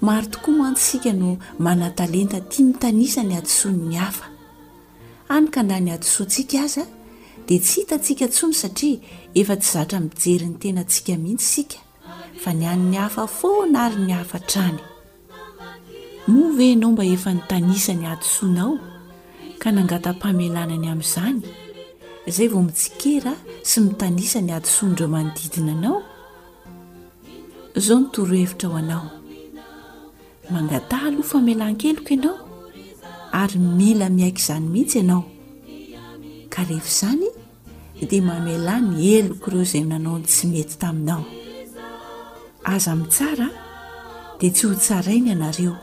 Maro tokoa mantsy isika no manan-talenta tia mitanisa ny hadisoan'ny hafa. Hany ka na ny hadisoantsika aza dia tsy hitantsika intsony satria efa tsy zatra mijery ny tenantsika mihitsy isika fa ny an'ny hafa foana ary ny hafa hatrany. Moa ve ianao mba efa nitanisa ny hadisoanao ka nangatam-pamelana ny amin'izany izay vao mitsikera sy mitanisa ny hadisoan'ireo manodidina anao? Izao no torohevitra ho anao. Mangataha aloha famelan-keloka ianao ary mila miaiky izany mihitsy ianao. Ka rehefa izany dia mamela ny heloko ireo izay nanao ny tsy mety taminao. Aza mitsara dia tsy ho tsaraina ianareo.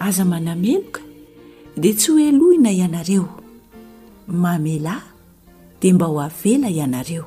Aza manameloka dia tsy ho helohina ianareo. Mamela dia mba ho avela ianareo.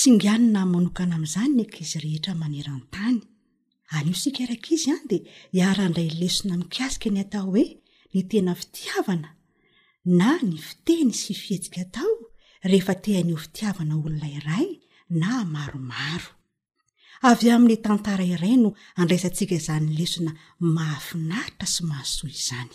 Singanina manokana amin'izany ny ankizy rehetra maneran-tany. Anio isika rankizy an, dia hiara-handray lesona mikasika ny atao hoe ny tena fitiavana na ny fiteny sy fihetsika atao rehefa te haneho fitiavana olona iray na maromaro. Avy amin'ny tantara iray no andraisantsika izany lesona mahafinaritra sy mahasoa izany.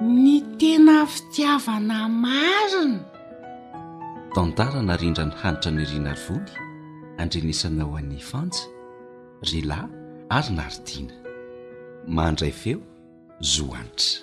Ny tena fitiavana marina. Tantara narindran'ny hanitra Nirina Rivony, andrenesana ho an'i Fanja. Rila ary Nardina. Mandray feo, Zo Hanitra.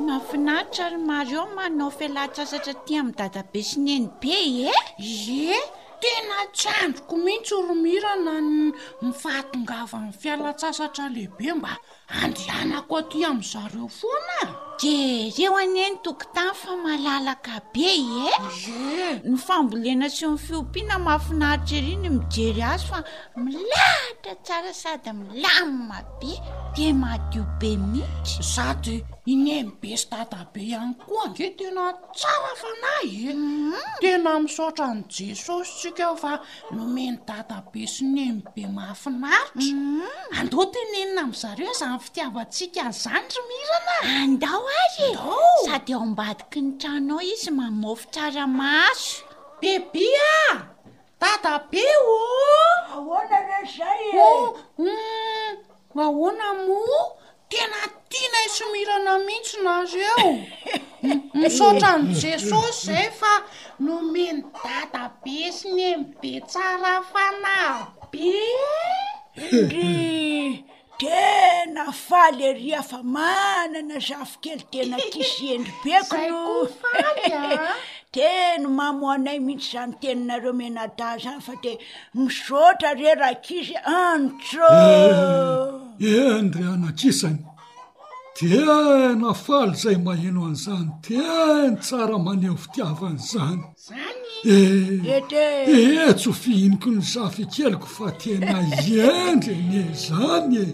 Mahafinaritra ry Mario manao fialan-tsasatra aty amin'i Dadabe sy Nenibe e! Ie! Tena tsy andriko mihitsy ry Mirana ny ny fahatongavan'ny fialan-tsasatra lehibe mba handehanako aty amin-dry zareo foana a! Jereo anie ny tokotany fa malalaka be e! Ie! Ny fambolena sy ny fiompiana mahafinaritra ery ny mijery azy fa milahatra tsara sady milamina be dia madio be mihitsy. Sady i Neny be sy Dadabe ihany koa ange tena Tsara fanahy e! Tena misaotra an'i Jesosy tsika fa nomeny dadabe sy neny be mahafinaritra. Andao tenenina amin'i zareo izany fitiavantsika izany ry Mirana. Andao ary e! Sady ao ambadiky ny tranonao izy mamofy tsaramaso. Beby a! Dadabe ô! Ahoana re izay e? Ô! Hum! Ahoana moa? Tena tianay somirana mihitsy nareo. Misaotra an'i Jesosy zay fa nomeny dada be sy neny be tsara fanahy be. Ndrii, tena faly ery afa manana zafikely tena tia sy hendry be knou, tena mamo anay mihitsy zany teninareo menada zany fa de. Misaotra re rankizy Andry ô! Endry anakisany, tena faly izay maheno an'izany teny tsara maneho fitiavana izany. Etso fihiniko ny zafikeliko fa tena endry anie izany e.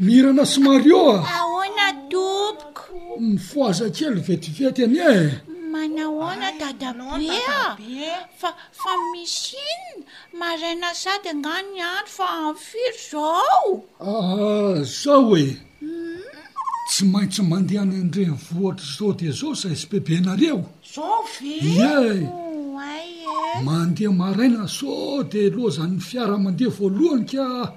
Mirana sy Mario a! Ahoana tompoko? Mifohaza kely vetivety anie e! Manahoana dadabe a! Fa fa misy inona? Maraina sady angaha ny andro fa firy izao? Aa zao e! Tsy maintsy mandeha any an-drenivohitra izao dia izao izay SPB nareo. Zao ve? Ie e! Oay e! Mandeha maraina sao dia loza ny fiara mandeha voalohany ka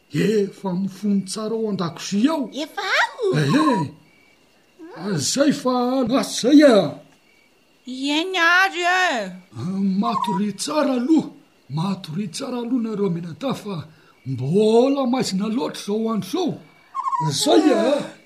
Efa mifono tsara ao an-dakozia ao. Efa ao? Ehe. Azay fa lasa zay a. Ieny ary e. Matoria tsara aloha, matoria tsara aloha nareo Aminata fa mbola maizina loatra zao andro zao. Zay a.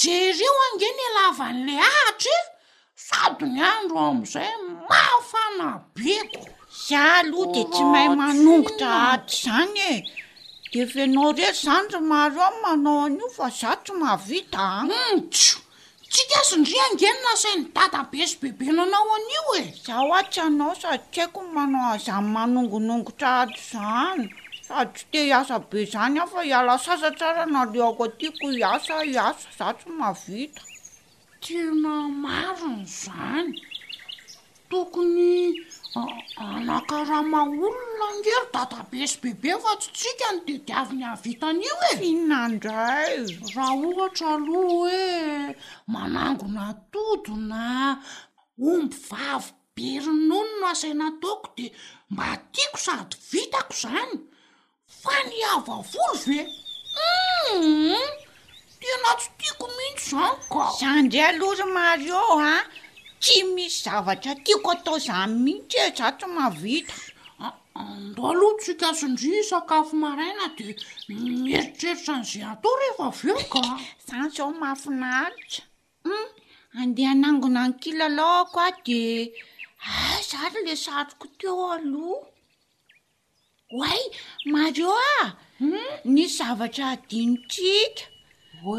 Jereo ange ny halavan'le ahitra e! Sady ny andro amin'izay mafana be ko! Za aloha dia tsy mahay manongotra ady izany e! Dia f'ianao irery izany ry Mario no manao an'io fa za tsy mahavita an! Humm! Tjo! Tsy gasy ndry ange no nasain'i Dada be sy Bebe nanao an'io e! Za ho'a tsy hanao sady tsy haiko ny manao an'izany manongonongotra ady izany! Sady tsy te hiasa be zany aho fa hiala sasatra ara naleoko tiako hiasa aho hiasa za tsy mahavita. Tena marina izany, tokony hanakarama olona ange ry dadabe sy bebe fa tsy tsika no tediaviny hahavita an'io e! Tsinona ndray! Raha ohatra aloha hoe manangona atody na omby vavy Be ronono no asay nataoko de mba tiako sady vitako zany fa ny hava volo ve humm tena tsy tiako mintsy zany ka. Za ndray aloha ry Mario a, tsy misy zavatra tiako atao zany mintsy e, za tsy mahavita. Andao aloha tsika sindria hisakafo maraina de mieritreritra an'ze atao rehefa avy eo ka. Zany zao mahafinaritra. Hum, andeha hanangona ny kilalaoko aho de aiza ary le satroko teo aloha. Oay, Mario a, hmm? ny zavatra adinontsika.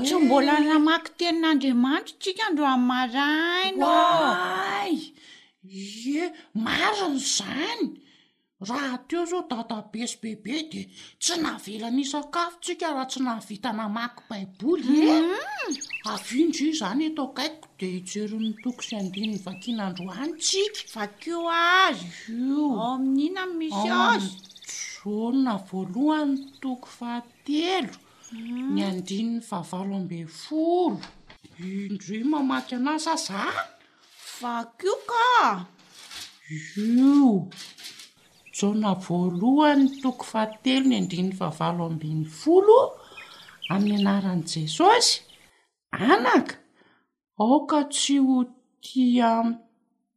Tsy mbola namaky tenin'Andriamanitra tsika androany maraina. Oay, ye, marina izany. Rahateo izao dadabe sy bebe dia tsy navela nisakafo tsika raha tsy nahavita namaky baiboly e! Avy io ndry izany eto akaikiko dia hijery ny toko sy andininy vakiana androany tsika. Vakio azy io. Ao amin'ny inona no misy azy? Ao amin'ny Jona voalohany toko fahatelo, ny andininy fahavalo ambin'ny folo. Indrio mamaky an'ahy sa za? Vakio ka! Io. Jaona voalohany toko fahatelo ny andininy fahavalo ambin'ny folo Amin'ny anaran'i Jesosy, Anaka, aoka tsy ho tia amin'ny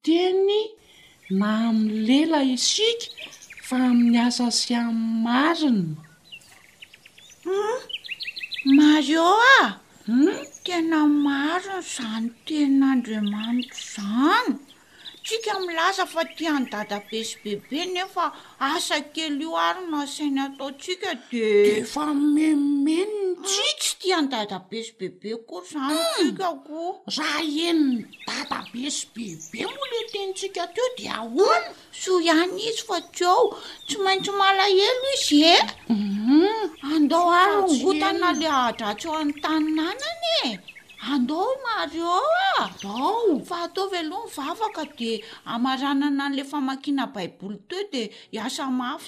teny na amin'ny lela isika fa amin'ny asa sy amin'ny marina. Mario a! Tena marina izany tenin'Andriamanitra izany. Tsika milaza fa tia an'i Dadabe sy Bebe nefa asa kely io ary no asainy ataontsika dia. Dia efa memeno ny tsika. Tsy tia an'i Dadabe sy Bebe akory izany tsika ko. Raha henon'i Dadabe sy Bebe moa ilay tenintsika teo dia ahoana? Soa ihany izy fa tsy ao. Tsy maintsy malahelo izy e. Andao harongotana le adratsy eo amin'ny taninanany e. Andao i Mario a. Andao. Fa ataovy aloha ny vavaka dia hamaranana an'ilay famakiana Baiboly teo dia hiasa mafy.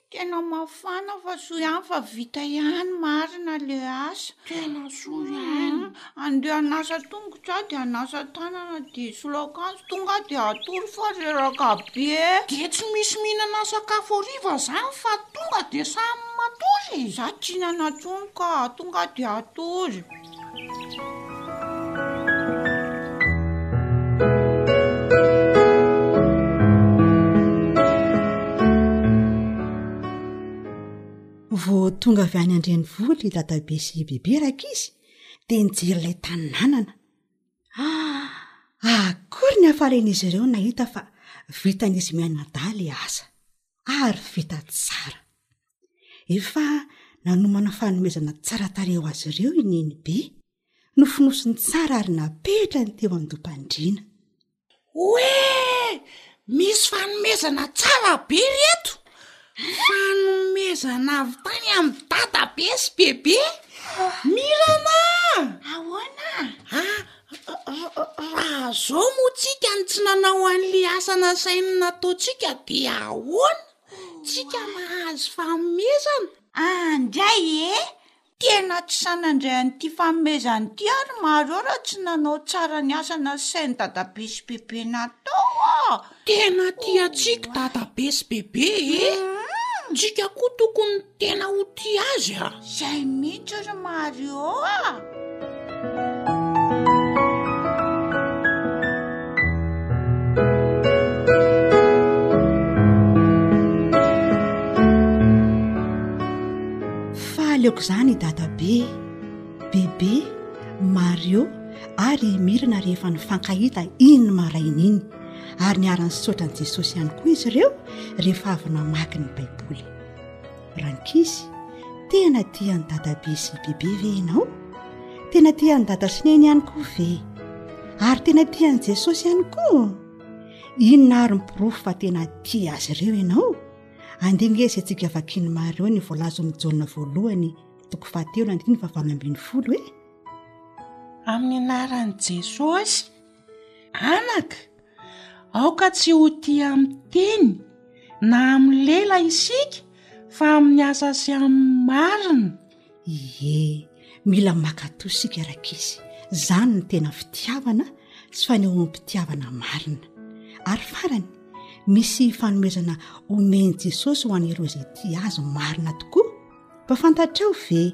Tena mafana fa soa ihany fa vita ihany marina le asa. Tena soa ihany. Andeha hanasa tongotra aho dia hanasa tanana dia hisolo akanjo tonga aho dia hatory fa reraka be e. Dia tsy misy mihinana sakafo hariva izany fa tonga dia samy matory e. Za tsy hinana tsony ka, tonga aho dia hatory. vao tonga avy any andreny voly dadabe sy bebe raka izy de nijery ilay tany nanana ah, akory ny hafaren'izy ireo nahita fa vitan'izy mianadaha le asa ary vita tsara Efa nanomana fanomezana tsara tarehy ho azy ireo i Neny Be. Nofonosiny tsara ary napetrany teo an-dompandriana. Hoe! Misy fanomezana tsara be ry eto! Fanomezana avy tany amin'i Dadabe sy Bebe! Mirana! Ahoana? Raha izao moa tsika no tsy nanao an'ilay asa nasainy nataontsika dia ahoana? tsika mahazo fanomezana. Aa ndray e! Tena tsy sanandray an'ity fanomezana ity aho ry Marô raha tsy nanao tsara ny asa nasain'i Dadabe sy Bebe natao aho. Tena tia antsika Dadabe sy Bebe e! Tsika koa tokony Tena ho tia azy a! Zay mihitsy ry Mario a! Faly aoka izany i Dadabe, Bebe, Mario ary i Mirina rehefa nifankahita iny maraina iny ary niara-nisaotra an'i Jesosy ihany koa izy ireo rehefa avy namaky ny Baiboly. Rankizy, tena tia an'i Dadabe sy Bebe ve ianao? Tena tia an'i Dada sy Neny ihany koa ve? Ary tena tia an'i Jesosy ihany koa? Inona ary ny porofo fa tena tia azy ireo ianao? Andingezy antsika vakian'i Mario ny voalazon'i Jaona voalohany toko fahatelo andininy fahavalo ambin'ny folo hoe. Amin'ny anaran'i Jesosy Anaka, aoka tsy ho tia amin'ny teny na amin'ny lela isika fa amin'ny asa sy amin'ny marina. Ie, mila mankato isika rankizy, izany no tena fitiavana sy fanehoam-pitiavana marina. Ary farany, misy fanomezana omen'i Jesosy ho an'ireo izay tia Azy marina tokoa. Mba fantatrao ve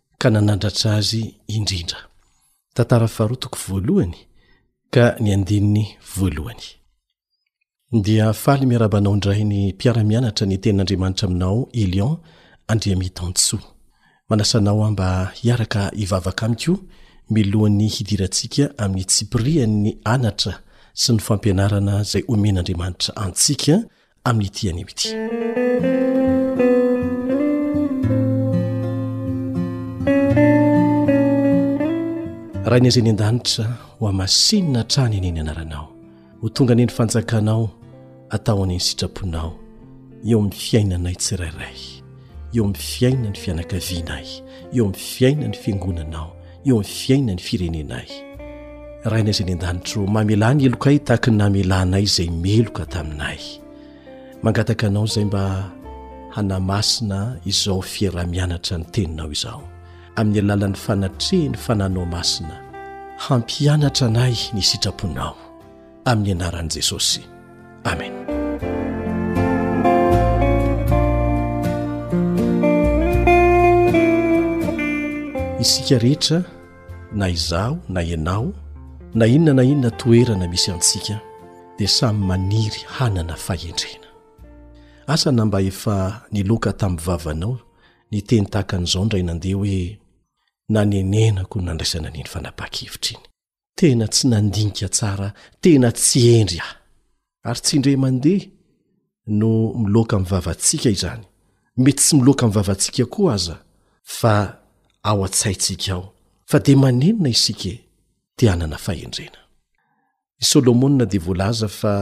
ka nanandratra azy indrindra. Tantara faharoa toko voalohany ka ny andininy voalohany. Dia faly miarahaba anao indray ny mpiara-mianatra ny tenin'Andriamanitra aminao Elion Andriamitantsoa. Manasa anao aho mba hiaraka hivavaka amiko milohan'ny hidirantsika amin'ny tsipirian'ny anatra sy ny fampianarana izay omen'Andriamanitra antsika amin'ity anio ity raha ny azeny an-danitra ho amasinina hatrany eny ny anaranao ho tonga any ny fanjakanao atao any ny sitraponao eo amin'ny fiainanay tsirairay eo amin'ny fiaina ny fianakavianay eo amin'ny fiaina ny fiangonanao eo amin'ny fiaina ny firenenay raina izay ny an-danitro mamelà ny elokay tahaka ny namelanay izay meloka taminay mangataka anao izay mba hanamasina izao fiarah-mianatra ny teninao izao amin'ny alalan'ny fanatrehan'ny fananao masina hampianatra anay ny sitraponao amin'ny anaran'i Jesosy. Amena. Isika rehetra na izaho na ianao na inona na inona toerana misy antsika dia samy maniry hanana fahendrena. Asa na mba efa niloka tamin'ny vavanao ny teny tahaka an'izao indray nandeha hoe nanenenako nandraisana an'iny fanapaha-kevitra iny. Tena tsy nandinika tsara, tena tsy hendry aho. Ary tsy indray mandeha no miloaka amin'ny vavantsika izany. Mety tsy miloaka amin'ny vavantsika koa aza fa ao an-tsaintsika ao. Fa dia manenina isika e! Te hanana fahendrena. I Solomona dia voalaza fa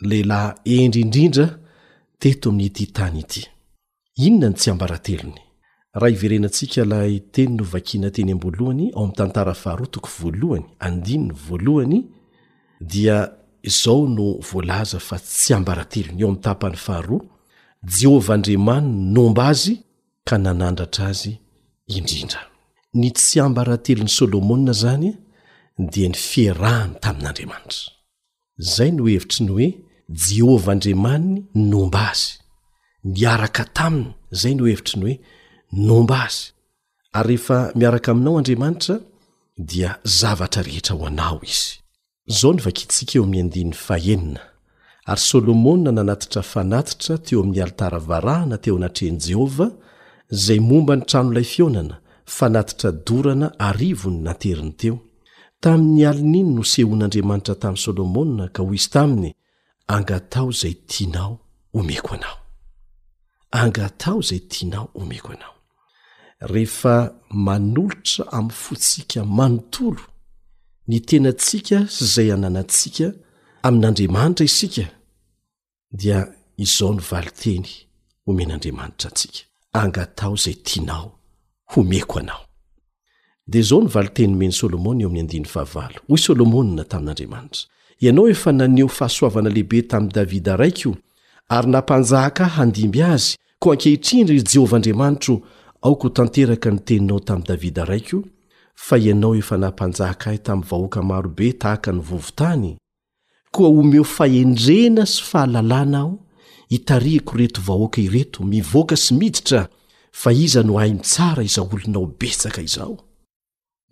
lehilahy hendry indrindra teto amin'ity tany ity. Inona ny tsiambaratelony? Raha iverenantsika ilay teny novakina teny am-boalohany ao amin'ny Tantara faharoa toko voalohany, andininy voalohany, dia izao no voalaza fa tsiambaratelony eo amin'ny tapany faharoa, Jehovah Andriamaniny nomba azy ka nanandratra azy indrindra. Ny tsiambaratelon'i Solomona izany dia ny fiarahany tamin'Andriamanitra. Izay no hevitry ny hoe Jehovah Andriamaniny nomba azy. Niaraka taminy, izay no hevitry ny hoe nomba azy. Ary rehefa miaraka aminao Andriamanitra, dia zavatra rehetra ho anao izy. Izao no vakintsika eo amin'ny andininy fahenina, Ary Solomona nanatitra fanatitra teo amin'ny alitara varahana teo anatrehan'i Jehovah, izay momba ny tranolay fihaonana, fanatitra dorana arivo no nateriny teo. Tamin'ny alin'iny no sehoan'Andriamanitra tamin'i Solomona ka hoy izy taminy, Angataho izay tianao omeko anao. Angataho izay tianao omeko anao. Rehefa manolotra amin'ny fontsika manontolo ny tenantsika sy izay ananantsika amin'Andriamanitra isika, dia izao ny valinteny omen'Andriamanitra antsika, Angataho izay tianao, homeko anao. Dia izao ny valinteny nomen'i Solomona eo amin'ny andiny fahavalo, Hoy Solomona tamin'Andriamanitra, Ianao efa naneho fahasoavana lehibe tamin'i Davida raiko, ary nampanjaka ahy handimby azy, koa ankehitriny, ry Jehovah Andriamanitro, aoka ho tanteraka ny teninao tamin'i Davida raiko, fa ianao efa nampanjaka ahy tamin'ny vahoaka maro be tahaka ny vovo-tany, Koa omeo fahendrena sy fahalalana aho hitarihiko ireto vahoaka ireto mivoaka sy miditra, fa iza no hainy tsara izao olonao betsaka izao?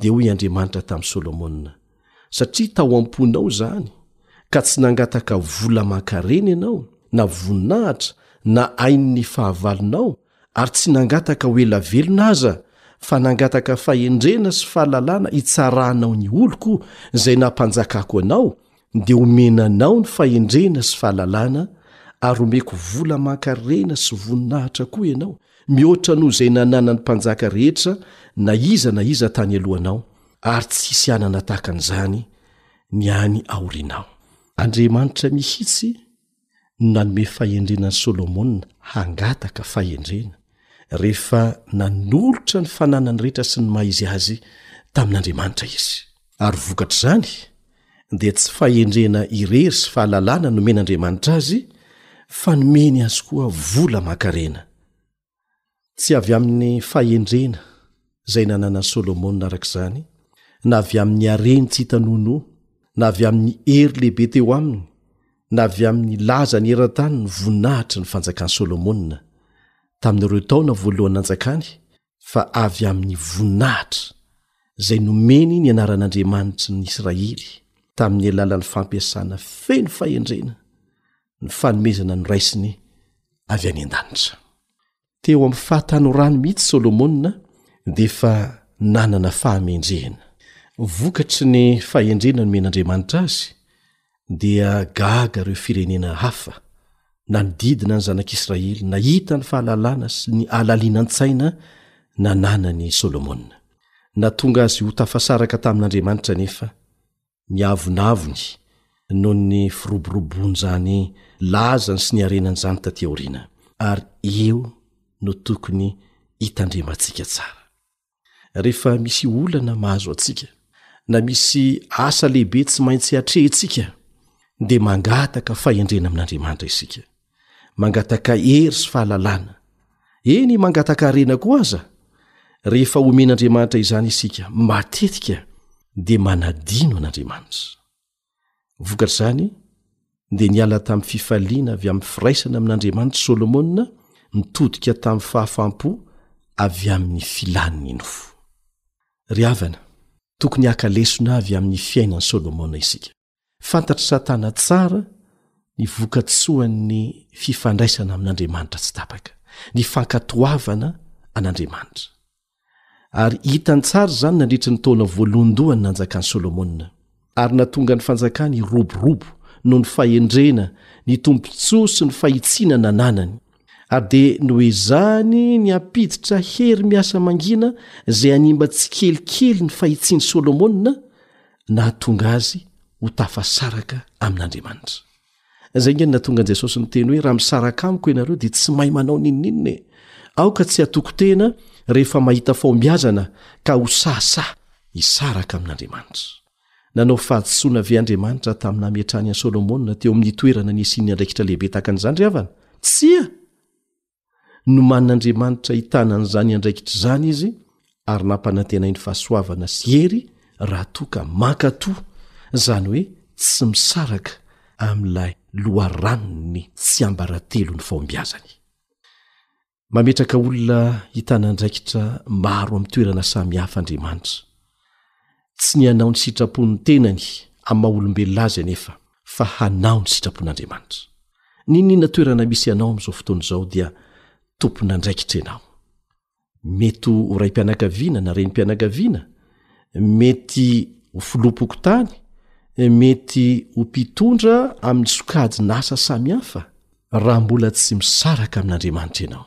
Dia hoy Andriamanitra tamin'i Solomona, Satria tao am-ponao izany, ka tsy nangataka vola aman-karena ianao, na voninahitra, na ain'ny fahavalonao, ary tsy nangataka ho ela velona aza fa nangataka fahendrena sy fahalalana hitsarahanao ny oloko izay nampanjakako anao dia homena anao ny fahendrena sy fahalalana ary omeko vola mankarena sy voninahitra koa ianao mihoatra noho izay nananany mpanjaka rehetra na iza na iza tany alohanao ary tsy hisy anana tahaka an'izany ny any aorinao andriamanitra mihitsy no nanome fahendrena an'i Solomona hangataka fahendrena, rehefa nanolotra ny fananany rehetra sy ny maha izy azy tamin'Andriamanitra izy. Ary vokatr'izany, dia tsy fahendrena irery sy fahalalana nomen'Andriamanitra azy, fa nomeny azy koa vola aman-karena. Tsy avy amin'ny fahendrena izay nananan'i Solomona araka izany, na avy amin'ny hareny tsy hita noanoa, na avy amin'ny hery lehibe teo aminy, na avy amin'ny lazany eran-tany ny voninahitry ny fanjakan'i Solomona, tamin'ireo taona voalohany nanjakany, fa avy amin'ny voninahitra izay nomeny ny anaran'Andriamanitry ny Israely, tamin'ny alalan'ny fampiasana feno fahendrena ny fanomezana noraisiny avy any an-danitra teo amin'ny fahatanorany mihitsy solomona dia efa nanana fahamendrehana vokatry ny fahendrena no men'andriamanitra azy dia gaga ireo firenena hafa nanodidina ny zanak'israely nahita ny fahalalana sy ny alaliana an-tsaina nananany solomona na tonga azy ho tafasaraka tamin'andriamanitra nefa ny avonavony noho ny firoboroboan'izany lazany sy ny harenan'izany taty aoriana, ary eo no tokony hitandremantsika tsara. Rehefa misy olana mahazo antsika, na misy asa lehibe tsy maintsy atrehintsika, dia mangataka fahendrena amin'Andriamanitra isika. Mangataka hery sy fahalalana, eny mangataka harena koa aza. Rehefa omen'Andriamanitra izany isika matetika dia manadino an'Andriamanitra. Vokatr'izany dia niala tamin'ny fifaliana avy amin'ny firaisana amin'Andriamanitra i Solomona nitodika tamin'ny fahafam-po avy amin'ny filan'ny nofo. Ry havana, tokony haka lesona avy amin'ny fiainan'i Solomona isika. Fantatr'i Satana tsara ny vokatsoan'ny fifandraisana amin'Andriamanitra tsy tapaka, ny fankatoavana an'Andriamanitra. Ary hitany tsara izany nandritry ny taona voalohandohany nanjakan'i Solomona, ary nahatonga ny fanjakany hiroborobo noho ny fahendrena, ny tombontsoa sy ny fahitsiana nananany. Ary dia noezahany ny hampiditra hery miasa mangina izay hanimba tsikelikely ny fahitsian'i Solomona nahatonga azy ho tafasaraka amin'Andriamanitra. Izay nge no nahatonga an'i Jesosy niteny hoe raha misaraka amiko ianareo dia tsy mahay manao n'inon'inona e. Aoka tsy hatoky tena rehefa mahita fahombiazana ka ho sahasaha hisaraka amin'Andriamanitra. Nanao fahadisoana ve Andriamanitra tamin'ny nametrahany an'i Solomona teo amin'ny toerana nisian'ny andraikitra lehibe tahaka an'izany ry havana? Tsia! Nomanin'Andriamanitra hitana an'izany andraikitra izany izy ary nampanantenainy fahasoavana sy hery raha toa ka mankatò, izany hoe tsy misaraka amin'ilay loharanon'ny tsiambaratelon'ny fahombiazany. Mametraka olona hitana andraikitra maro amin'ny toerana samihafa Andriamanitra. Tsy ny hanao ny sitrapon'ny tenany amin'ny maha olombelona azy anefa, fa hanao ny sitrapon'Andriamanitra. N'inon'inona toerana misy anao amin'izao fotoana izao dia tompon'andraikitra ianao. Mety ho raim-pianakaviana na renim-pianakaviana, mety ho filoham-pokontany, mety ho mpitondra amin'ny sokajin'asa samihafa, raha mbola tsy misaraka amin'Andriamanitra ianao.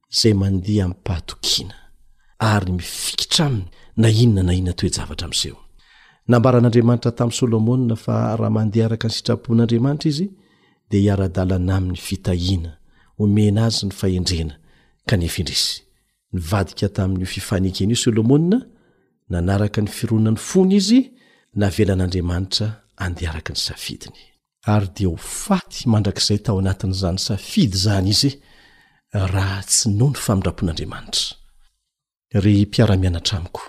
izay mandeha amim-pahatokiana ary mifikitra aminy na inona na inona toe-javatra miseho. Nambaran'Andriamanitra tamin'i Solomona fa raha mandeha araka ny sitrapon'Andriamanitra izy, dia hiara-dalana aminy fitahiana, homena azy ny fahendrena, kanefa indrisy. Nivadika tamin'io fifanekena io Solomona, nanaraka ny fironan'ny fony izy, navelan'Andriamanitra handeha araka ny safidiny. ary dia ho faty mandrakizay tao anatin'izany safidy izany izy raha tsy noho ny famindrapon'Andriamanitra. Ry mpiara-mianatra amiko,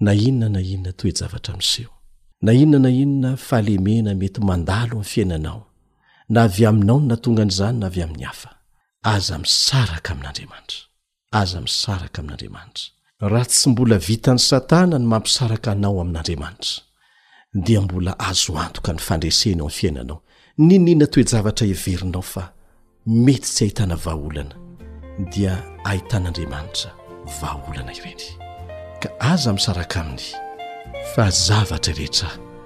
na inona na inona toe-javatra miseho, na inona na inona fahalemena mety mandalo amin'ny fiainanao, na avy aminao no nahatonga an'izany na avy amin'ny hafa, aza misaraka amin'Andriamanitra. aza misaraka amin'Andriamanitra. Raha tsy mbola vitan'i Satana ny mampisaraka anao amin'Andriamanitra, dia mbola azo antoka ny fandreseny eo amin'ny fiainanao. N'inon'inona toe-javatra heverinao fa mety tsy ahitana vahaolana, dia ahitan'Andriamanitra vahaolana ireny. Ka aza misaraka aminy fa zavatra rehetra.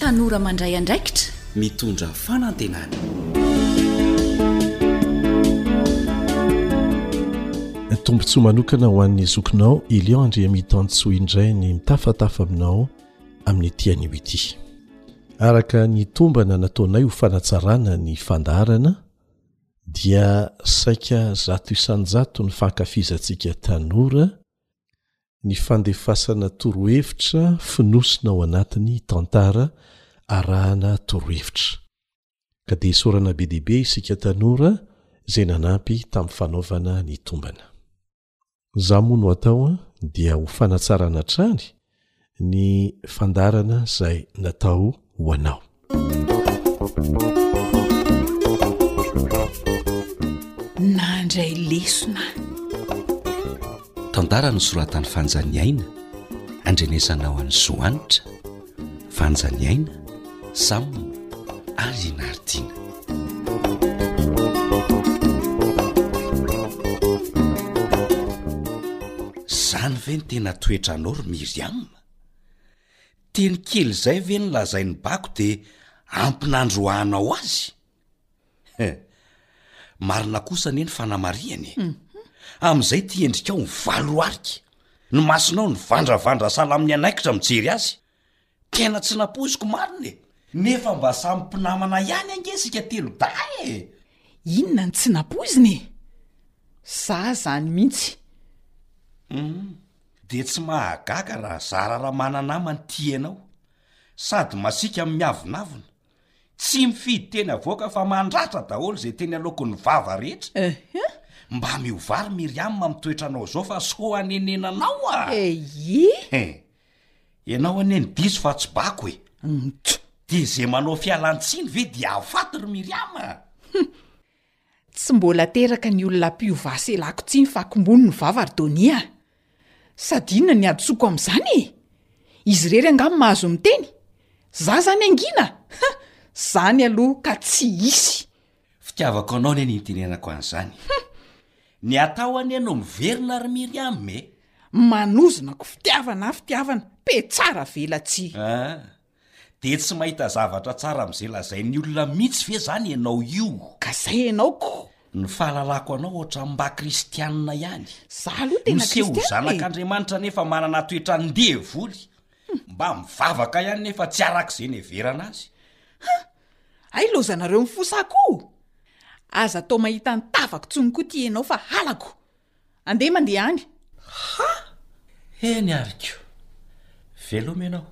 Tanora mandray andraikitra, mitondra fanantenana. Tombontsoa manokana ho an'ny zokinao Elion Andriamitanintsoa indray ny mitafatafa aminao amin'ity anio ity. Araka ny tombana nataonay ho fanatsarana ny fandaharana dia saika zato isan-jato ny fankafizantsika tanora ny fandefasana torohevitra fonosina ao anatin'ny tantara arahana torohevitra. Ka dia isaorana be dia be isika tanora izay nanampy tamin'ny fanaovana ny tombana. Za moa no atao an dia ho fanatsarana hatrany ny fandaharana zay natao ho anao. Nandray lesona. Tantara nosoratan'i Fanja Niaina, andrenesanao an'i Zohanitra. Vanja ny aina, Sam ary i Nardina. Zany ve ny tena toetranao ry Myriam? Teny kely izay ve no lazain'ny bako dia ampy nandroahanao azy? Hum. Marina kosa anie ny fanamarihany e. Amin'izay ity endrikao mivalohariky, ny masonao nivandravandra salamin'ny hanaikitra mijery azy. Tena tsy nampoiziko marina e. Nefa mba samy mpinamana ihany ange isika telo dahy e! Inona no tsy nampoizina e? Za zany mihitsy. Hum. Dia tsy mahagaga raha zara raha mana-namana tia ianao. Sady masiaka miavonavona. Tsy mifidy teny avoaka fa mandratra daholo izay teny aloakon'ny vava rehetra. Ehe. Mba miovà ry Miriam amin'ny toetranao izao fa soa hanenenanao a! Eyy! He! Ianao anie ny diso fa tsy bako e! Ngt! Dia izay manao fialan-tsiny ve dia afaty ry Miriam a! Hum! Tsy mbola teraka ny olona mpiovà se lako tsiny fa kombony ny vava ry Donia a! Sady inona ny hadisoako amin'izany e! Izy irery angaha no mahazo miteny? Za zany angina? Ha! Zany aloha ka tsy hisy! Fitiavako anao anie no itenenako an'izany. Hum! Ny atao anie no miverina ry Myriam e! Manozona ko fitiavana a fitiavana, pe tsara velatsihy! Ah! Dia tsy mahita zavatra tsara amin'izay lazain'ny olona mihitsy ve izany ianao io? Ka izay ianao koa? Ny fahalalako anao ohatran'ny mba kristianina ihany. Izaho aloha tena kristianina e! Miseho ho zanak'Andriamanitra nefa manana toetra an-devoly. Mba mivavaka ihany nefa tsy araka izay niheverana azy. Ha! Hay ilaozanareo ny fosako o! Aza atao mahita ny tavako intsony koa ity ianao fa halako! Andeha mandeha any. Ha! Eny ary ko. Veloma ianao.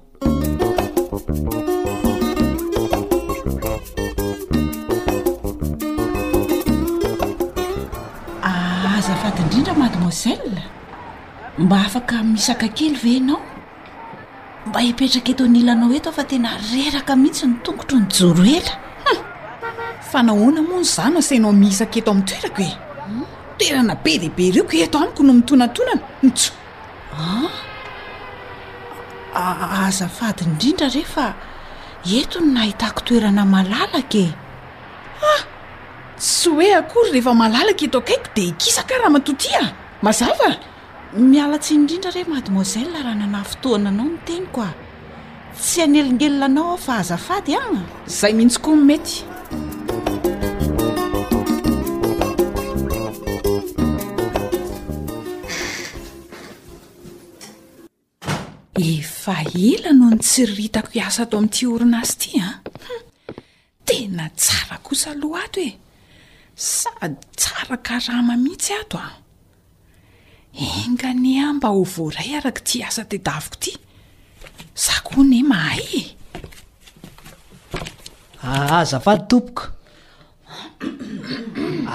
Azafady indrindra mademoiselle, mba afaka misaka kely ve ianao? Mba hipetraka eto anilanao eto fa tena reraka mihitsy ny tongotro ny joro ela fa nahoana moa ny zana sainao mihisaka eto amin'ny toerako e hmm? toerana be dia be ireo ko eto amiko no mitonatonana mitso ah? aza fady indrindra rehefa eto ny nahitako toerana malalaka e ah tsy hoe akory rehefa malalaka eto akaiko dia kisaka raha matotia mazava Miala tsiny indrindra re mademoiselle raha nanahy fotoana anao ny teniko a! Tsy hanelingelina anao aho fa azafady an! Izay mihitsy koa no mety. Efa ela no nitsiriritako hiasa ato amin'ity orinasa ity an! Hum! Tena tsara kosa aloha ato e! Sady tsara karama mihitsy ato an! Enga anie aho mba ho voaray araka ity asa tedaviko ity. Za koa anie mahay e! Azafady tompoko.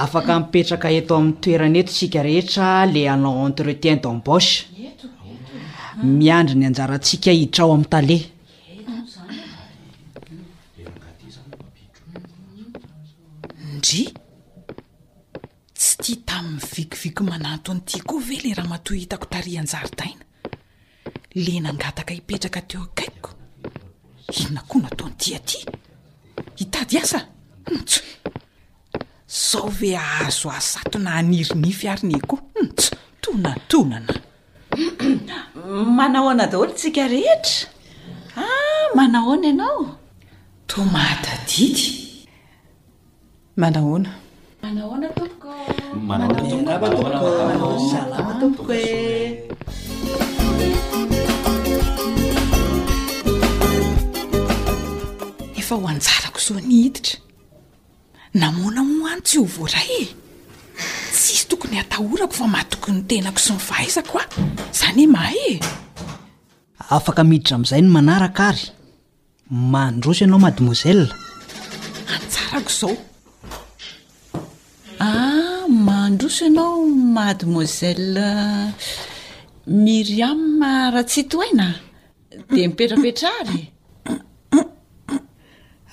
Afaka mipetraka eto amin'ny toerana eto isika rehetra le hanao entretien d'embauche. Miandry ny anjarantsika hiditra ao amin'ny tale. Ndry, tsy tia tamin'ny vikiviky manantona ity koa ve le ramatoa hitako tary an-jaridaina? Ilay nangataka hipetraka teo akaikiko, inona koa no ataony tia aty? Hitady asa? Humpts! Sao ve ahazo hasatona haniry nify ary ny ego? Humpts! Tonatonana! Manao ahoana daholo isika rehetra? Ah, manao ahoana ianao? Toa mahatadidy. Manahoana? Manahoana tompoko? Manahoana tompoko? Salama tompoko e! Efa ho anjarako izao ny hiditra. Namoana moa any tsy ho voaray e. Tsisy tokony hatahorako fa mahatoky ny tenako sy ny fahaizako aho. Izany mahay e. Afaka miditra amin'izay ny manaraka ary. Mandroso ianao mademoiselle. Anjarako izao. Ah, mandroso ianao mademoiselle Myriam Ratsitohaina. Dia mipetrapetra ary e.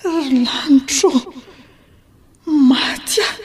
Ry lanitro, maty aho.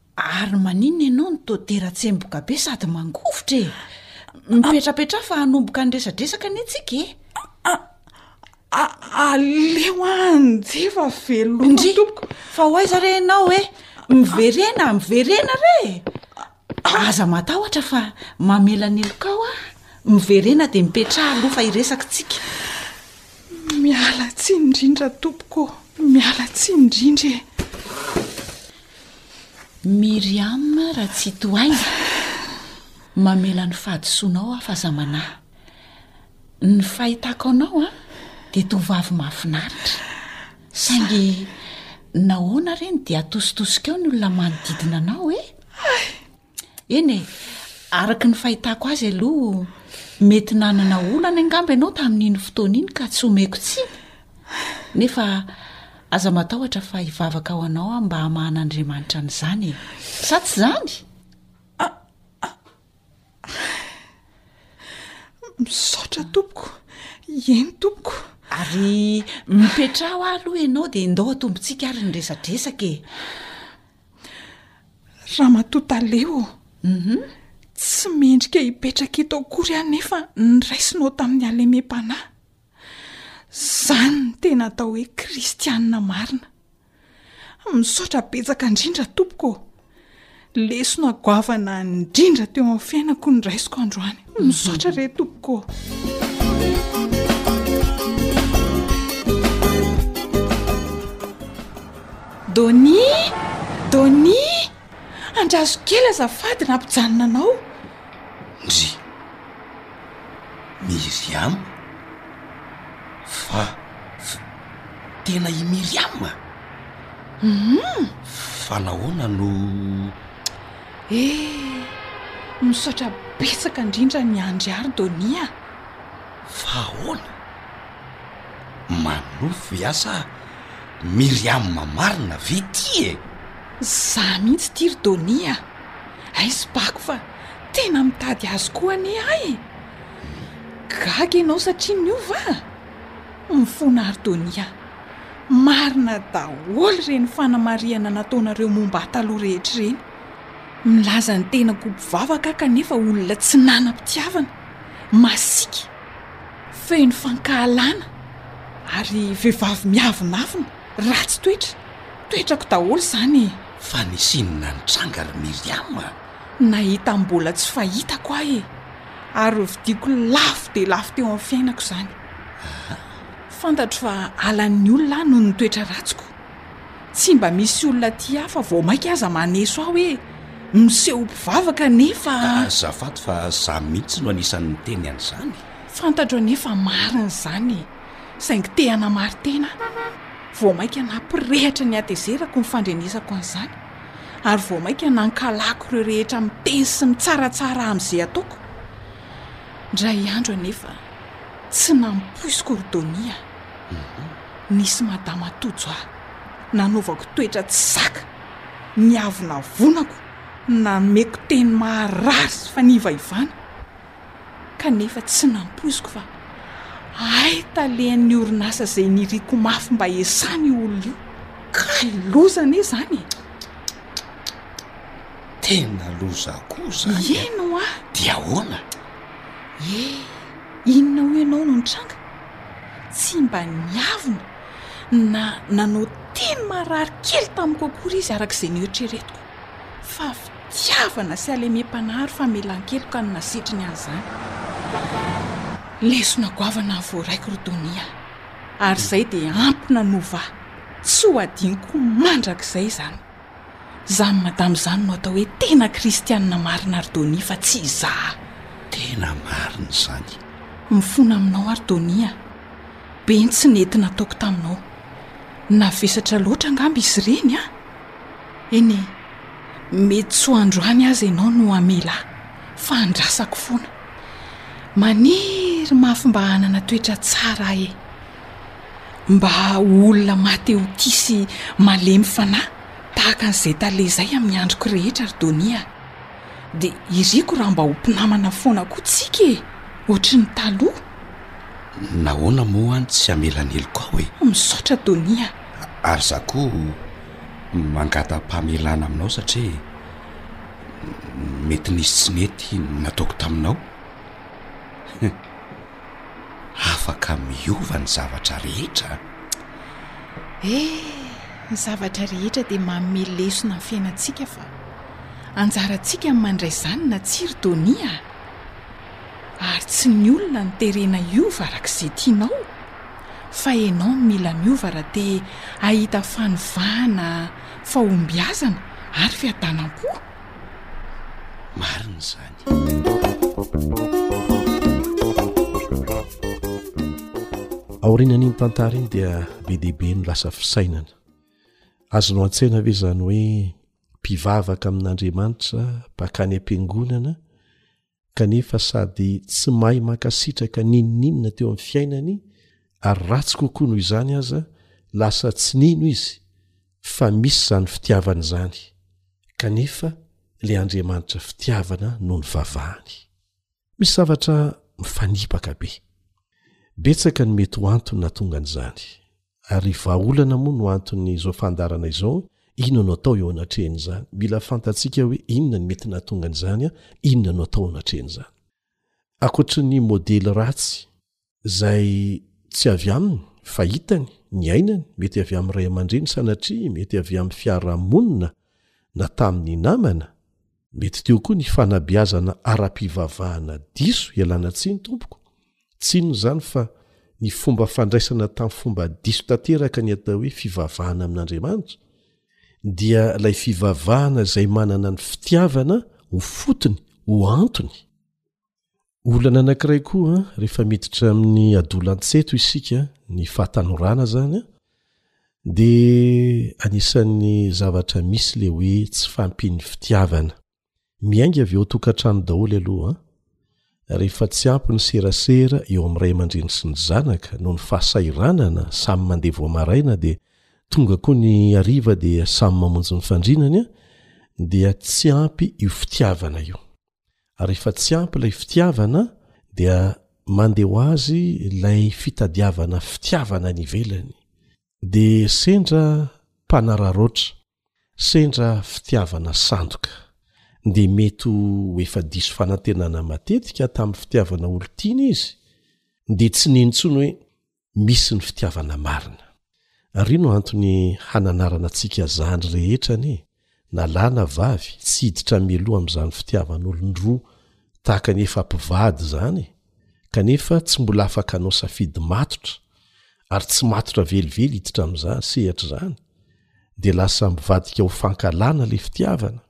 Ary maninona ianao no toa dera tsemboka be sady mangovitra e? Mipetrapetraha fa hanomboka ny resadresaka anie tsika e. Aleo anjefa veloma Ndry, tompoko. fa ho aiza re ianao e? Miverena, miverena re e. Aza matahotra fa mamelaneloka ao aho. Miverena dia mipetraha aloha fa hiresaka tsika. Miala tsiny indrindra tompoko ô, miala tsiny indrindra e. Myriam Ratsitohaina, mamela ny fahadisoanao aho fa zamanahy. Ny fahitako anao an, dia tovovavy mahafinaritra. Saingy nahoana re no dia atositosika ao ny olona manodidina anao e? Eny e, araka ny fahitako azy aloha, mety nanana olana angamba ianao tamin'iny fotoana iny ka tsy omeko tsiny. Nefa aza matahotra fa hivavaka ho anao aho mba hamahan'Andriamanitra an'izany e. Sa tsy izany? Misaotra tompoko, eny tompoko. Ary mipetraho aloha ianao dia ndao atombontsika ary ny resadresaka e. Ramatoa Taleho, mhm, tsy mendrika hipetraka eto akory aho nefa niraisinao tamin'ny halemem-panahy. Izany no tena atao hoe kristianina marina. Misaotra betsaka indrindra tompoko ô. Lesona goavana indrindra teo amin'ny fiainako no raisiko androany. Misaotra re tompoko. Donie! Donie! Andraso kely azafady nampijanona anao. Ndry. Myriam? Fa fa tena i Myriam? Hum. Fa nahoana no. Eeh! Misaotra betsaka indrindra an'i Andry ary Donia a! Fa ahoana? Manofy ya sa Myriam marina ve ity e? Za mihitsy ity ry Donia a! Aizy bako fa tena mitady azy koa anie ahy e! Gaga ianao satria niova a! Mifona ary Donia. Marina daholo ireny fanamarihana nataonareo momba ahy taloha rehetra ireny. Milaza ny tenako ho mpivavaka aho kanefa olona tsy nanam-pitiavana, masiaka, feno fankahalana ary vehivavy miavonavona, ratsy toetra. Toetrako daholo izany e! Fa nisy inona nitranga ry Myriam a! Nahita ny mbola tsy fahitako aho e! Ary hovidiako lafo dia lafo teo amin'ny fiainako izany. Fantatro fa halan'ny olona ahy noho ny toetra ratsiko. Tsy mba misy olona aty hafa vao mainka aza maneso ahy hoe miseho ho mpivavaka nefa. Azafady fa za mihitsy no anisan'ny niteny an'izany. Fantatro anie fa marina izany e! Saingy te hanamarin-tena aho. Vao mainka nampirehatra ny hatezerako ny fandrenesako an'izany ary vao mainka nankalako ireo rehetra miteny sy mitsaratsara ahy amin'izay ataoko. Indray andro anefa. Tsy nampoiziko ry Donia. Nisy madama tojo ahy, nanaovako toetra tsy zaka, niavonavonako, nameko teny maharary sy fanivaivana. Kanefa tsy nampoiziko fa hay talen'ny orinasa izay niriako mafy mba hiasana io olona io. Kay loza anie izany e! Tena loza koa izany. Eny hoa! Dia ahoana? Eh! Inona hoy ianao no nitranga? Tsy mba niavona na nanao teny marary kely tamiko akory izy araka izay noeritreretiko. Fa fitiavana sy halemem-panahy ary famelan-keloka no nasetriny ahy izany. Lesona goavana ny voaraiko ry Donia ary izay dia ampy nanova ahy tsy ho hadinoko mandrakizay izany. Izany madama izany no atao hoe tena kristianina marina ry Donia fa tsy izaha. Tena marina izany. Mifona aminao aho ry Donia a. Be ny tsy nety nataoko taminao. Navesatra loatra angamba izy ireny an! Eny e, mety tsy ho androany aza ianao no hamela ahy fa andrasako foana. Maniry mafy mba hanana toetra tsara aho e. mba ho olona mahatehotia sy malemy fanahy tahaka an'izay tale izay amin'ny androko rehetra ry Donia a! Dia iriko raha mba ho mpinamana foana koa tsika e! Ohatry ny taloha! Nahoana moa aho no tsy hamela ny heloko ao e? Misaotra Donia a! Ary izaho koa mangatam-pamelana aminao satria mety nisy tsy nety nataoko taminao. afaka miova ny zavatra rehetra a! Eh! Ny zavatra rehetra dia manome lesona amin'ny fiainantsika fa anjarantsika ny mandray izany na tsia ry Tony a! Ary tsy ny olona no terena hiova araka izay tianao fa ianao no mila miova raha te hahita fanovana, fahombiazana ary fiadanam-po. marina izany aorianan'iny tantara iny dia be dehibe ny lasa fisainana azo no an-tsaina ve izany hoe mpivavaka amin'andriamanitra bakany am-piangonana kanefa sady tsy mahay mankasitraka n'inon'inona teo amin'ny fiainany ary ratsy kokoa noho izany aza, lasa tsy nino izy fa misy izany fitiavana izany, kanefa ilay Andriamanitra fitiavana no nivavahany. Misy zavatra mifanipaka be. Betsaka ny mety ho antony nahatonga an'izany. Ary vahaolana moa no anton'izao fandaharana izao, inona no atao eo anatrehan'izany? Mila fantatsika hoe inona ny mety nahatonga an'izany an, inona no atao anatrehan'izany? Ankoatry ny modely ratsy izay tsy avy aminy fa hitany, niainany, mety avy amin'ny ray aman-dreny sanatria, mety avy amin'ny fiarahamonina na tamin'ny namana, Mety teo koa ny fanabeazana ara-pivavahana diso ialana tsiny tompoko, tsy inona izany fa ny fomba fandraisana tamin'ny fomba diso tanteraka ny atao hoe fivavahana amin'Andriamanitra, dia ilay fivavahana izay manana ny fitiavana ho fotony, ho antony. Olana anankiray koa rehefa miditra amin'ny adolantsento isika ny fahatanorana izany dia anisan'ny zavatra misy le hoe tsy fampin'ny fitiavana. Miainga avy eo tokantrano daholo aloha rehefa tsy ampy ny serasera eo amin'ny ray aman-dreny sy ny zanaka noho ny fahasahiranana samy mandeha vao maraina dia tonga koa ny hariva dia samy mamonjy ny fandrinany dia tsy ampy io fitiavana io. ary rehefa tsy ampy ilay fitiavana dia mandeha ho azy ilay fitadiavana fitiavana ny ivelany dia sendra mpanararoatra sendra fitiavana sandoka dia mety ho efa diso fanantenana matetika tamin'ny fitiavana olo tiana izy dia tsy nentsoiny hoe misy ny fitiavana marina. Ary io no antony hananarana antsika zandry rehetra anie na lahy na vavy tsy hiditra mialoha amin'izany fitiavan'olon-droa tahaka ny efa mpivady izany kanefa tsy mbola afaka hanao safidy matotra ary tsy matotra velively hiditra amin'izany sehatra izany dia lasa mivadika ho fankahalana ilay fitiavana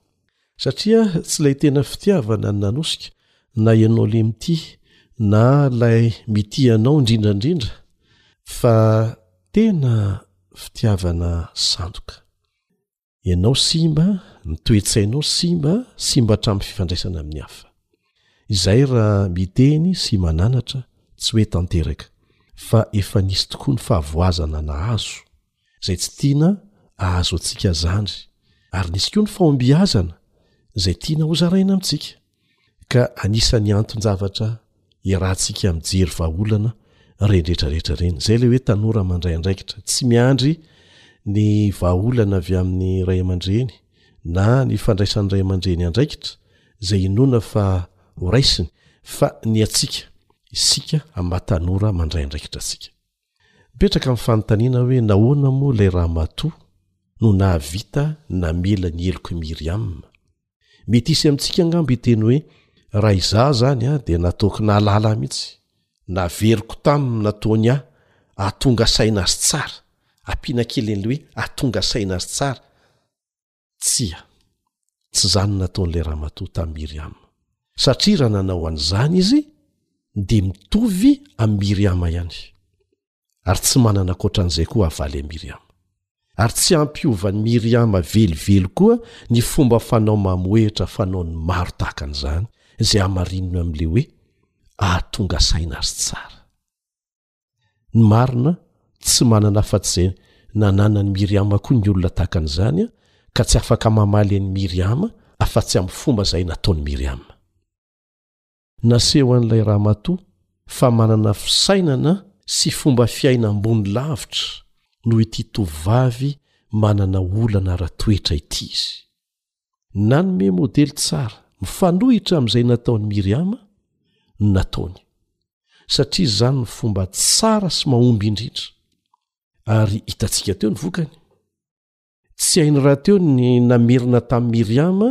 Satria tsy ilay tena fitiavana no nanosika na ianao le mitia na ilay mitia anao indrindra indrindra fa tena fitiavana sandoka. Ianao simba, ny toe-tsainao simba, simba hatramin'ny fifandraisana amin'ny hafa. Izay raha miteny sy mananatra tsy hoe tanteraka fa efa nisy tokoa ny fahavoazana nahazo. izay tsy tiana ahazo antsika zandry ary nisy koa ny fahombiazana izay tiana ho zaraina amintsika ka anisan'ny anton-javatra iarahantsika mijery vahaolana ireny retraretra ireny izay ilay hoe tanora mandray andraikitra tsy miandry ny vahaolana avy amin'ny ray aman-dreny na ny fandraisan'ny ray aman-dreny andraikitra izay inoana fa horaisiny fa ny atsika isika ambatanora mandray andraikitra atsika Mipetraka ny fanontaniana hoe nahoana moa ilay ramatoa no nahavita namela ny helok'i Miriam? Mety hisy amintsika angamba hiteny hoe, Raha izaho izany dia nataoko nahalala ahy mihitsy, naveriko taminy ny nataony ahy hahatonga saina azy tsara, ampiana kely an'ilay hoe hahatonga saina azy tsara, Tsia, tsy izany nataon'ilay ramatoa tamin'i Miriama, satria raha nanao an'izany izy, dia mitovy amin'i Miriama ihany. Ary tsy manana ankoatra an'izay koa havaly an'i Miriama. Ary tsy hampiovan'i Miriama velively koa ny fomba fanao mamohehitra fanaon'ny maro tahaka an'izany, izay hamarinina amin'ilay hoe, Ahatonga saina azy tsara. ny marina tsy manana afa-tsy izay nananan'i Miriama koa ny olona tahaka an'izany ka tsy afaka mamaly an'i Miriama afa-tsy amin'ny fomba izay nataon'i Miriama. Nasehon'ilay ramatoa fa manana fisainana sy fomba fiaina ambony lavitra noho ity tovovavy manana olana ara-toetra ity izy. Nanome modely tsara mifanohitra amin'izay nataon'i Miriama ny nataony, satria izany ny fomba tsara sy mahomby indrindra. Ary hitantsika teo ny vokany. Tsy hainy rahateo ny namerina tamin'i Miriama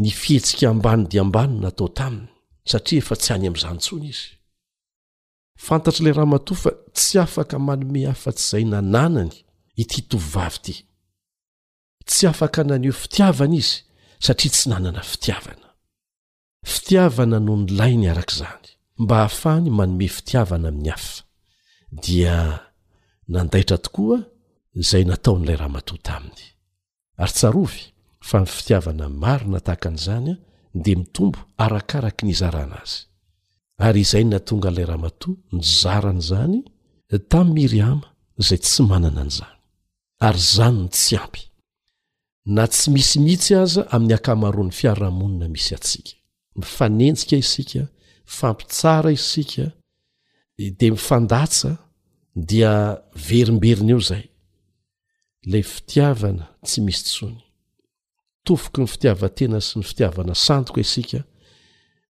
ny fihetsika ambany dia ambany natao taminy, satria efa tsy any amin'izany intsony izy. Fantatr'ilay ramatoa fa tsy afaka manome afa-tsy izay nananany ity tovovavy ity. Tsy afaka naneho fitiavana izy satria tsy nanana fitiavana. Fitiavana no nilainy araka izany, mba hahafahany manome fitiavana amin'ny hafa. Dia nandaitra tokoa izay nataon'ilay ramatoa taminy. Ary tsarovy fa ny fitiavana marina tahaka an'izany dia mitombo arakaraky ny izarana azy. Ary izay no nahatonga an'ilay ramatoa nizara an'izany tamin'i Miriama izay tsy manana an'izany. ary izany ny tsy ampy na tsy misy mihitsy aza amin'ny ankamaroan'ny fiarahamonina misy antsika mifanenjika isika fampitsara isika dia mifandatsa dia verimberina eo izay ilay fitiavana tsy misy tsony tofoky ny fitiavan-tena sy ny fitiavana sandoka isika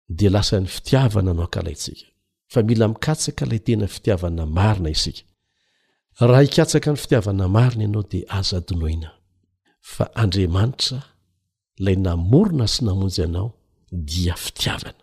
dia lasa ny fitiavana no ankalaintsika fa mila mikatsaka ilay tena fitiavana marina isika raha hikatsaka ny fitiavana marina ianao dia aza donoina fa andriamanitra ilay namorona sy namonjy anao dia fitiavana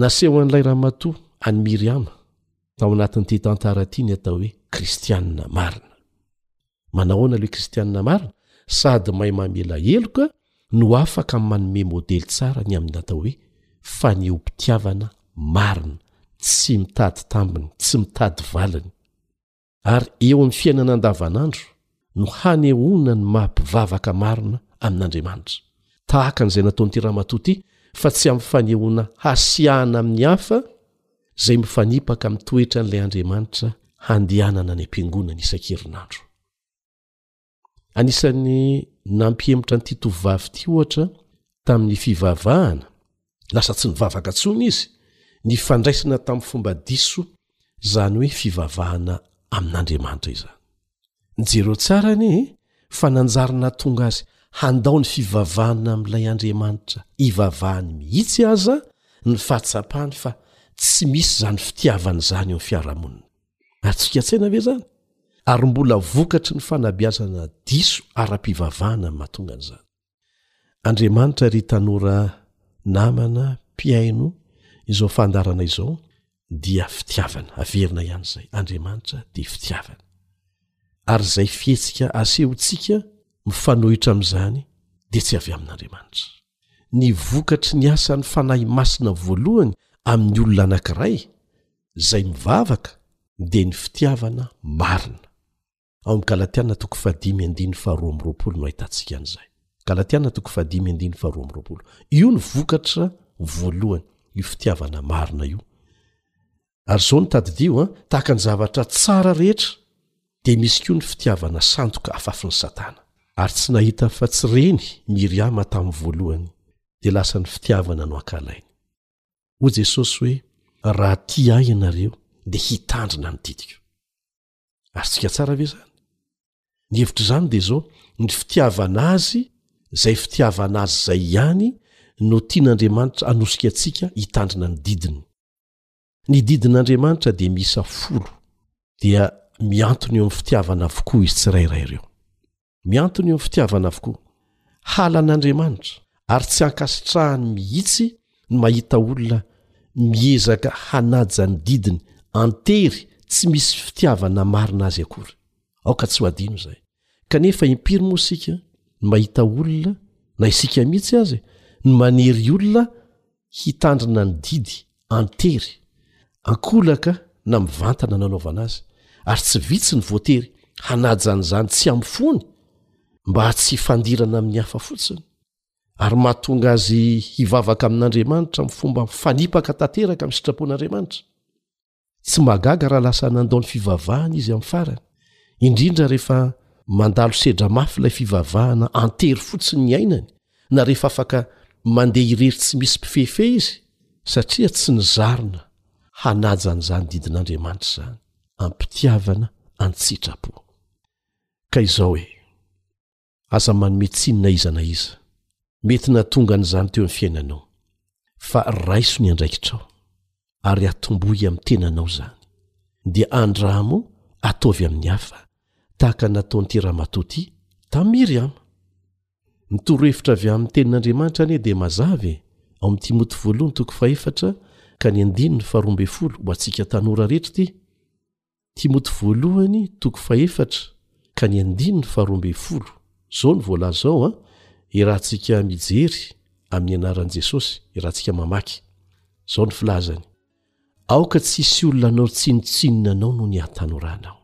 Nasehon'ilay ramatoa an'i Miriama tao anatin'ity tantara ity ny atao hoe kristiana marina. Manahoana ilay kristiana marina sady mahay mamela heloka no afaka manome modely tsara ny amin'ny atao hoe fanehoam-pitiavana marina, tsy mitady tambiny, tsy mitady valiny? ary eo amin'ny fiainana andavanandro no hanehoana ny maha mpivavaka marina amin'Andriamanitra, tahaka an'izay nataon'ity ramatoa ity fa tsy amin'ny fanehoana hasiahana amin'ny hafa izay mifanipaka amin'ny toetran'ilay Andriamanitra handehanana any am-piangonana isan-kerinandro. anisan'ny nampihemotra an'ity tovovavy ity ohatra tamin'ny fivavahana lasa tsy nivavaka ntsony izy ny fandraisana tamin'ny fomba diso izany hoe fivavahana amin'andriamanitra izany nyjereo tsara anie eh, fa nanjarina tonga azy handao ny fivavahana amin'ilay andriamanitra ivavahany mihitsy aza ny fahatsapany fa tsy misy izany fitiavana izany eo ny fiarahamonina Atsikatsena ve izany? Ary mbola vokatry ny fanabeazana diso ara-pivavahana no mahatonga an'izany. Andriamanitra ry tanora namana mpihaino izao fandaharana izao dia fitiavana, averina ihany izay, Andriamanitra dia fitiavana. Ary izay fihetsika asehontsika mifanohitra amin'izany dia tsy avy amin'Andriamanitra. Ny vokatry ny asan'ny Fanahy Masina voalohany amin'ny olona anankiray izay mivavaka dia ny fitiavana marina. Ao amin'ny Galatiana toko fahadimy andininy faharoa amby roapolo no ahitantsika an'izay. Galatiana toko fahadimy andininy faharoa amby roapolo. Io ny vokatra voalohany, io fitiavana marina io. Ary izao no tadidio an, tahaka ny zavatra tsara rehetra dia misy koa ny fitiavana sandoka afafin'i Satana. Ary tsy nahita afa-tsy ireny Miriama tamin'ny voalohany, dia lasa ny fitiavana no ankahalainy. hoy jesosy hoe raha ti ahy ianareo dia hitandrina ny didiko arytsika tsara ve zany ny hevitr'izany dia zao ny fitiavana azy zay fitiavana azy zay ihany no tian'andriamanitra anosika atsika hitandrina ny didiny ny didin'andriamanitra dia miisa folo dia miantony eo am'ny fitiavana avokoa izy tsirairay ireo Miantona eo amin'ny fitiavana avokoa. Halan'Andriamanitra ary tsy ankasitrahany mihitsy ny mahita olona miezaka hanaja ny didiny an-tery tsy misy fitiavana marina azy akory. Aoka tsy ho adino izay. Kanefa impiry moa isika no mahita olona, na isika mihitsy aza e, no manery olona hitandrina ny didy an-tery, an-kolaka na mivantana nanaovana azy, ary tsy vitsy ny voatery hanaja an'izany tsy amin'ny fony mba tsy hifandirana amin'ny hafa fotsiny, ary mahatonga azy hivavaka amin'Andriamanitra amin'ny fomba mifanipaka tanteraka amin'ny sitrapon'Andriamanitra. tsy mahagaga raha lasa nandao ny fivavahana izy amin'ny farany indrindra rehefa mandalo sedra mafy ilay fivavahana antery fotsiny ny ainany na rehefa afaka mandeha irery tsy misy mpifehifehy izy satria tsy nizarina hanaja an'izany didin'andriamanitra izany ampitiavana antsitrapo ka izao e Aza manome tsiny na iza na iza mety nahatonga an'izany teo amin'ny fiainanao, fa raiso ny andraikitrao ary atombohy amin'ny tenanao izany, dia andramo ataovy amin'ny hafa, tahaka ny nataon'ity ramatoa ity tamin'i Miriama. Ny torohevitra avy amin'ny Tenin'Andriamanitra anie dia mazava e, ao amin'ny Timoty Voalohany toko fahefatra ka ny andininy faharoa ambin'ny folo, ho antsika tanora rehetra ity, Timoty Voalohany toko fahefatra ka ny andininy faharoa ambin'ny folo. Izao no voalaza ao an, Iarahantsika mijery amin'ny anaran'i Jesosy, iarahantsika mamaky. Izao ny filazany, Aoka tsy hisy olona hanao tsinontsinona anao noho ny hahatanoranao.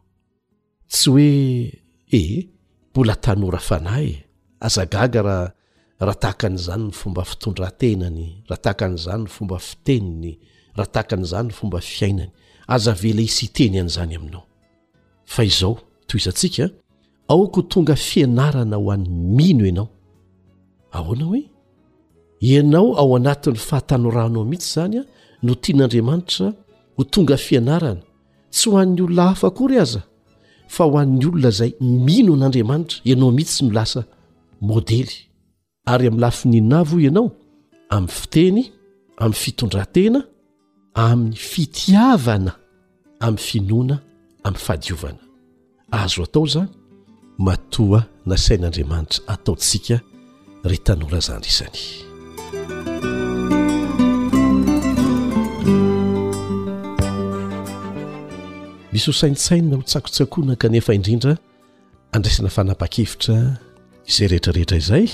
Tsy hoe, Ee, mbola tanora fanahy e! Aza gaga raha raha tahaka an'izany ny fomba fitondrantenany, raha tahaka an'izany ny fomba fiteniny, raha tahaka an'izany ny fomba fiainany. Aza avela hisy hiteny an'izany aminao. Fa izao, tohizantsika, aoka ho tonga fianarana ho an'ny mino ianao. Ahoana hoe? Ianao ao anatin'ny fahatanoranao mihitsy izany no tian'Andriamanitra ho tonga fianarana tsy ho an'ny olona hafa akory aza fa ho an'ny olona izay mino an'andriamanitra ianao mihitsy no lasa modely ary amin'ny lafi ninavo ianao amin'ny fiteny amin'ny fitondrantena amin'ny fitiavana amin'ny finoana amin'ny fahadiovana Azo atao izany? Matoa nasain'Andriamanitra ataontsika ry tanora izany isany. Misy ho saintsainina ho tsakotsakoana kanefa indrindra andraisana fanapa-kevitra izay rehetrarehetra izay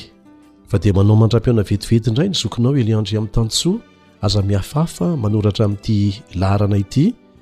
fa dia manao mandra-pihaona vetivety indray ny zokinao Eliandry Amtantsoa aza mihafahafa manoratra amin'ity laharana ity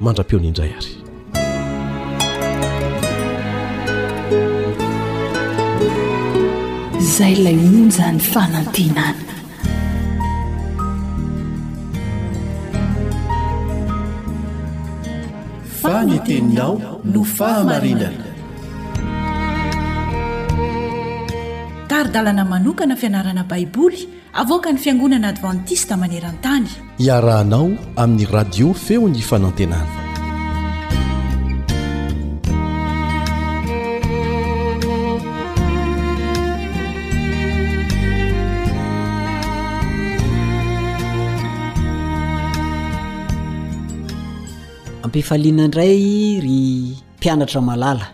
mandra-peony indray ary izay ilay onjany fanantenana fa ny teninao no fahamarinana tari-dalana manokana fianarana baiboly Avoakan'ny Fiangonana Advantista maneran-tany. Iarahanao amin'ny Radio Feon'ny Fanantenana. Ampifaliana indray ry mpianatra malala.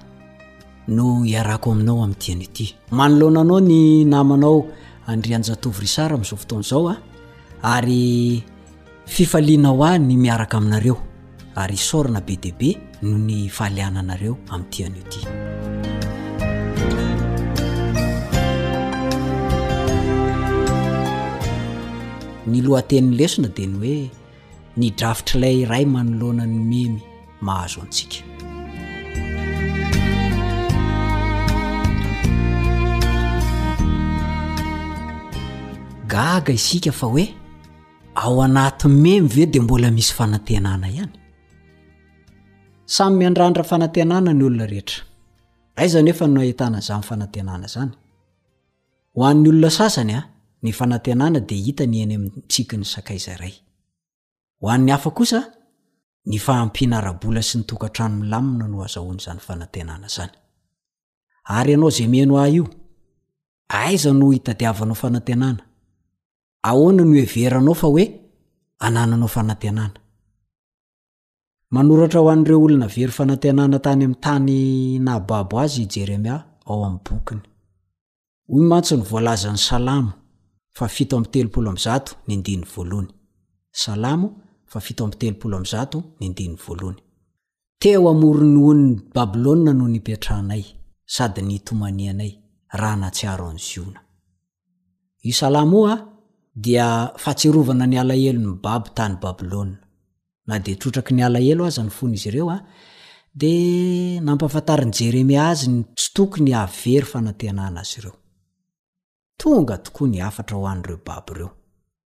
no iarako aminao amin'ity anio ity manoloana anao ny namanao andrianjatovo risara amin'izao fotoana izao a ary fifaliana ho ahy ny miaraka aminareo ary isaorana be dia be noho ny fahaliananareo amin'ity anio ity ny lohatenin'ny lesona dia ny hoe ny drafitr'ilay iray manoloana ny memy mahazo antsika. Gaga isika fa hoe ao anaty memy ve dia mbola misy fanantenana ihany? Samy miandrandra fanantenana ny olona rehetra. Aiza anefa no nahitana izany fanantenana izany? Ho an'ny olona sasany, ny fanantenana dia hita ny eny amin'ny tsiky ny sakaiza iray. Ho an'ny hafa kosa, ny fahampiana ara-bola sy ny tokantrano milamina no azahoany izany fanantenana izany. Ary ianao izay mihaino ahy io, aiza no itadiavanao fanantenana? Ahoana no iheveranao fa hoe anananao fanantenana? Manoratra ho an'ireo olona very fanantenana tany amin'ny tany nahababo azy i Jeremia ao amin'ny bokiny. Hoy mantsy ny voalazan'ny Salamo fa fito amby telopolo amby zato ny ndiny voalohany. Salamo fa fito amby telopolo amby zato ny ndiny voalohany. Teo amoron'ny onin'i Babylona no nipetrahanay sady nitomanianay, raha natsiaro an'i Ziona. Io salamo io dia fahatsiarovana ny alahelon'ny babo tany Babylona. Na dia trotraky ny alahelo aza ny fon'izy ireo, dia nampahafantarin'i Jeremia azy ny tsy tokony hahavery fanantenana azy ireo. Tonga tokoa ny hafatra ho an'ireo babo ireo.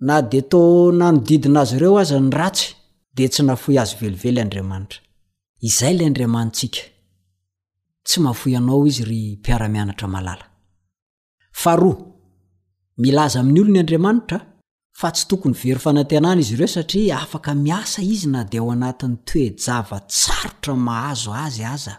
Na dia toa nanodidina azy ireo aza ny ratsy, dia tsy nafoy azy velively Andriamanitra. Izay ilay Andriamanitsika. Tsy mahafoy anao Izy, ry mpiara-mianatra malala. Faharoa, milaza amin'ny olony Andriamanitra, fa tsy tokony very fanantenana izy ireo satria afaka miasa Izy na dia ao anatin'ny toe-java-tsarotra mahazo Azy aza.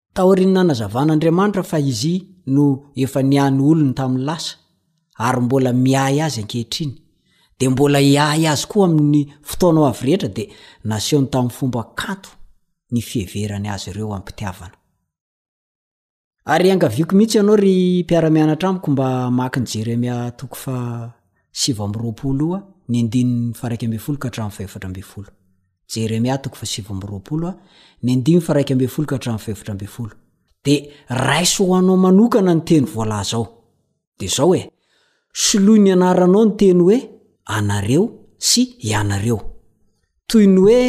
Taorian'ny nanazavan'Andriamanitra fa Izy no efa niahy ny olony tamin'ny lasa, ary mbola miahy azy ankehitriny, dia mbola hiahy azy koa amin'ny fotoana ho avy rehetra, dia nasehony tamin'ny fomba kanto ny fiheverany azy ireo am-pitiavana. Ary iangaviako mihitsy ianao, ry mpiara-mianatra amiko, mba hamaky ny Jeremia toko faha sivy amby roapolo, ny andininy faha iraika ambin'ny folo ka hatramin'ny fahefatra ambin'ny folo. Jeremia toko fahasivy amby roapolo a, ny andimy fa raika ambin'ny folo ka hatramin'ny fahefatra ambin'ny folo. Dia raiso ho anao manokana ny teny voalaza ao. Dia izao e, soloy ny anaranao ny teny hoe anareo sy ianareo. Toy ny hoe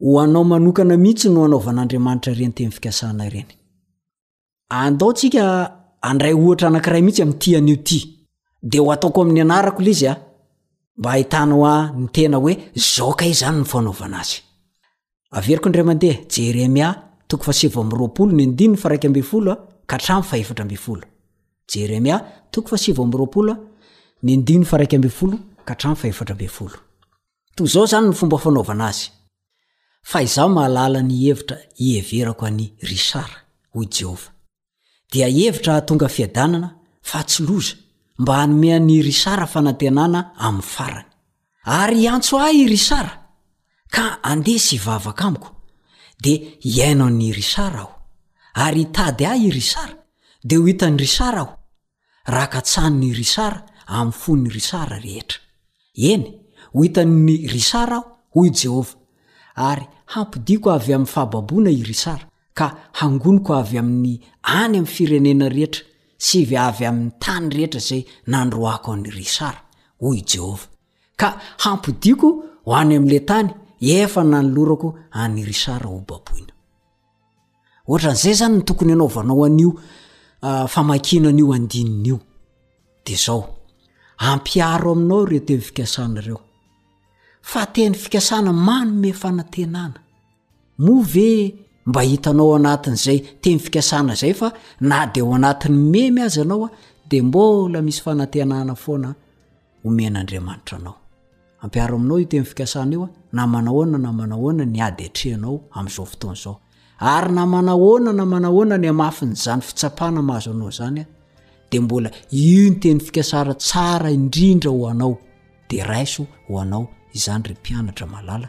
ho anao manokana mihitsy no anaovan'Andriamanitra ireny teny fikasana ireny. Andao tsika andray ohatra anankiray mihitsy amin'ity anio ity. Dia ho ataoko amin'ny anarako ilay izy a. Mba hahitanao ahy ny tena hoe zao kay izany ny fanaovana azy. Averiko indray mandeha, Jeremia, toko fahasivy amby roapolo, ny andininy faraika ambin'ny folo ka hatramin'ny fahefatra ambin'ny folo. Jeremia, toko fahasivy amby roapolo, ny andininy faraika ambin'ny folo ka hatramin'ny fahefatra ambin'ny folo. Toy izao izany ny fomba fanaovana azy, Fa izaho mahalala ny hevitra iheverako an'i Richard, hoy Jehovah. Dia hevitra hahatonga fiadanana, fa tsy loza, mba hanome an'i Richard fanantenana amin'ny farany. Ary hiantso ahy i Richard, ka handeha sy hivavaka amiko. Dia hihaino an'i Richard aho. Ary hitady ahy i Richard, dia ho hitan'i Richard aho. raha katsahin'i Richard amin'ny fon'i Richard rehetra. Eny, ho hitan'i Richard aho, hoy i Jehovah, ary hampodiako avy amin'ny fahababoana i Richard, ka hangoniko avy amin'ny any amin'ny firenena rehetra sy avy amin'ny tany rehetra izay nandroahako an'i Richard, hoy i Jehovah, ka hampodiako ho any amin'ilay tany efa nanolorako an'i Richard hobaboina. Ohatran'izay zany ny tokony hanaovanao an'io ah, famakiana an'io andininy io. De zao, ampiharo aminao ireo teny fikasana ireo. Fa teny fikasana manome fanantenana. Moa ve mba hitanao anatin'izay teny fikasana izay fa na dia ao anatin'ny memy aza ianao ah, dia mbola misy fanantenana foana. omen'Andriamanitra anao. Ampiaro aminao io teny fikasana io na manahoana na manahoana ny ady atrehanao amin'izao fotoana izao. Ary na manahoana na manahoana ny hamafin'izany fitsapana mahazo anao izany, dia mbola io ny teny fikasana tsara indrindra ho anao. Dia raiso ho anao izany ry mpianatra malala.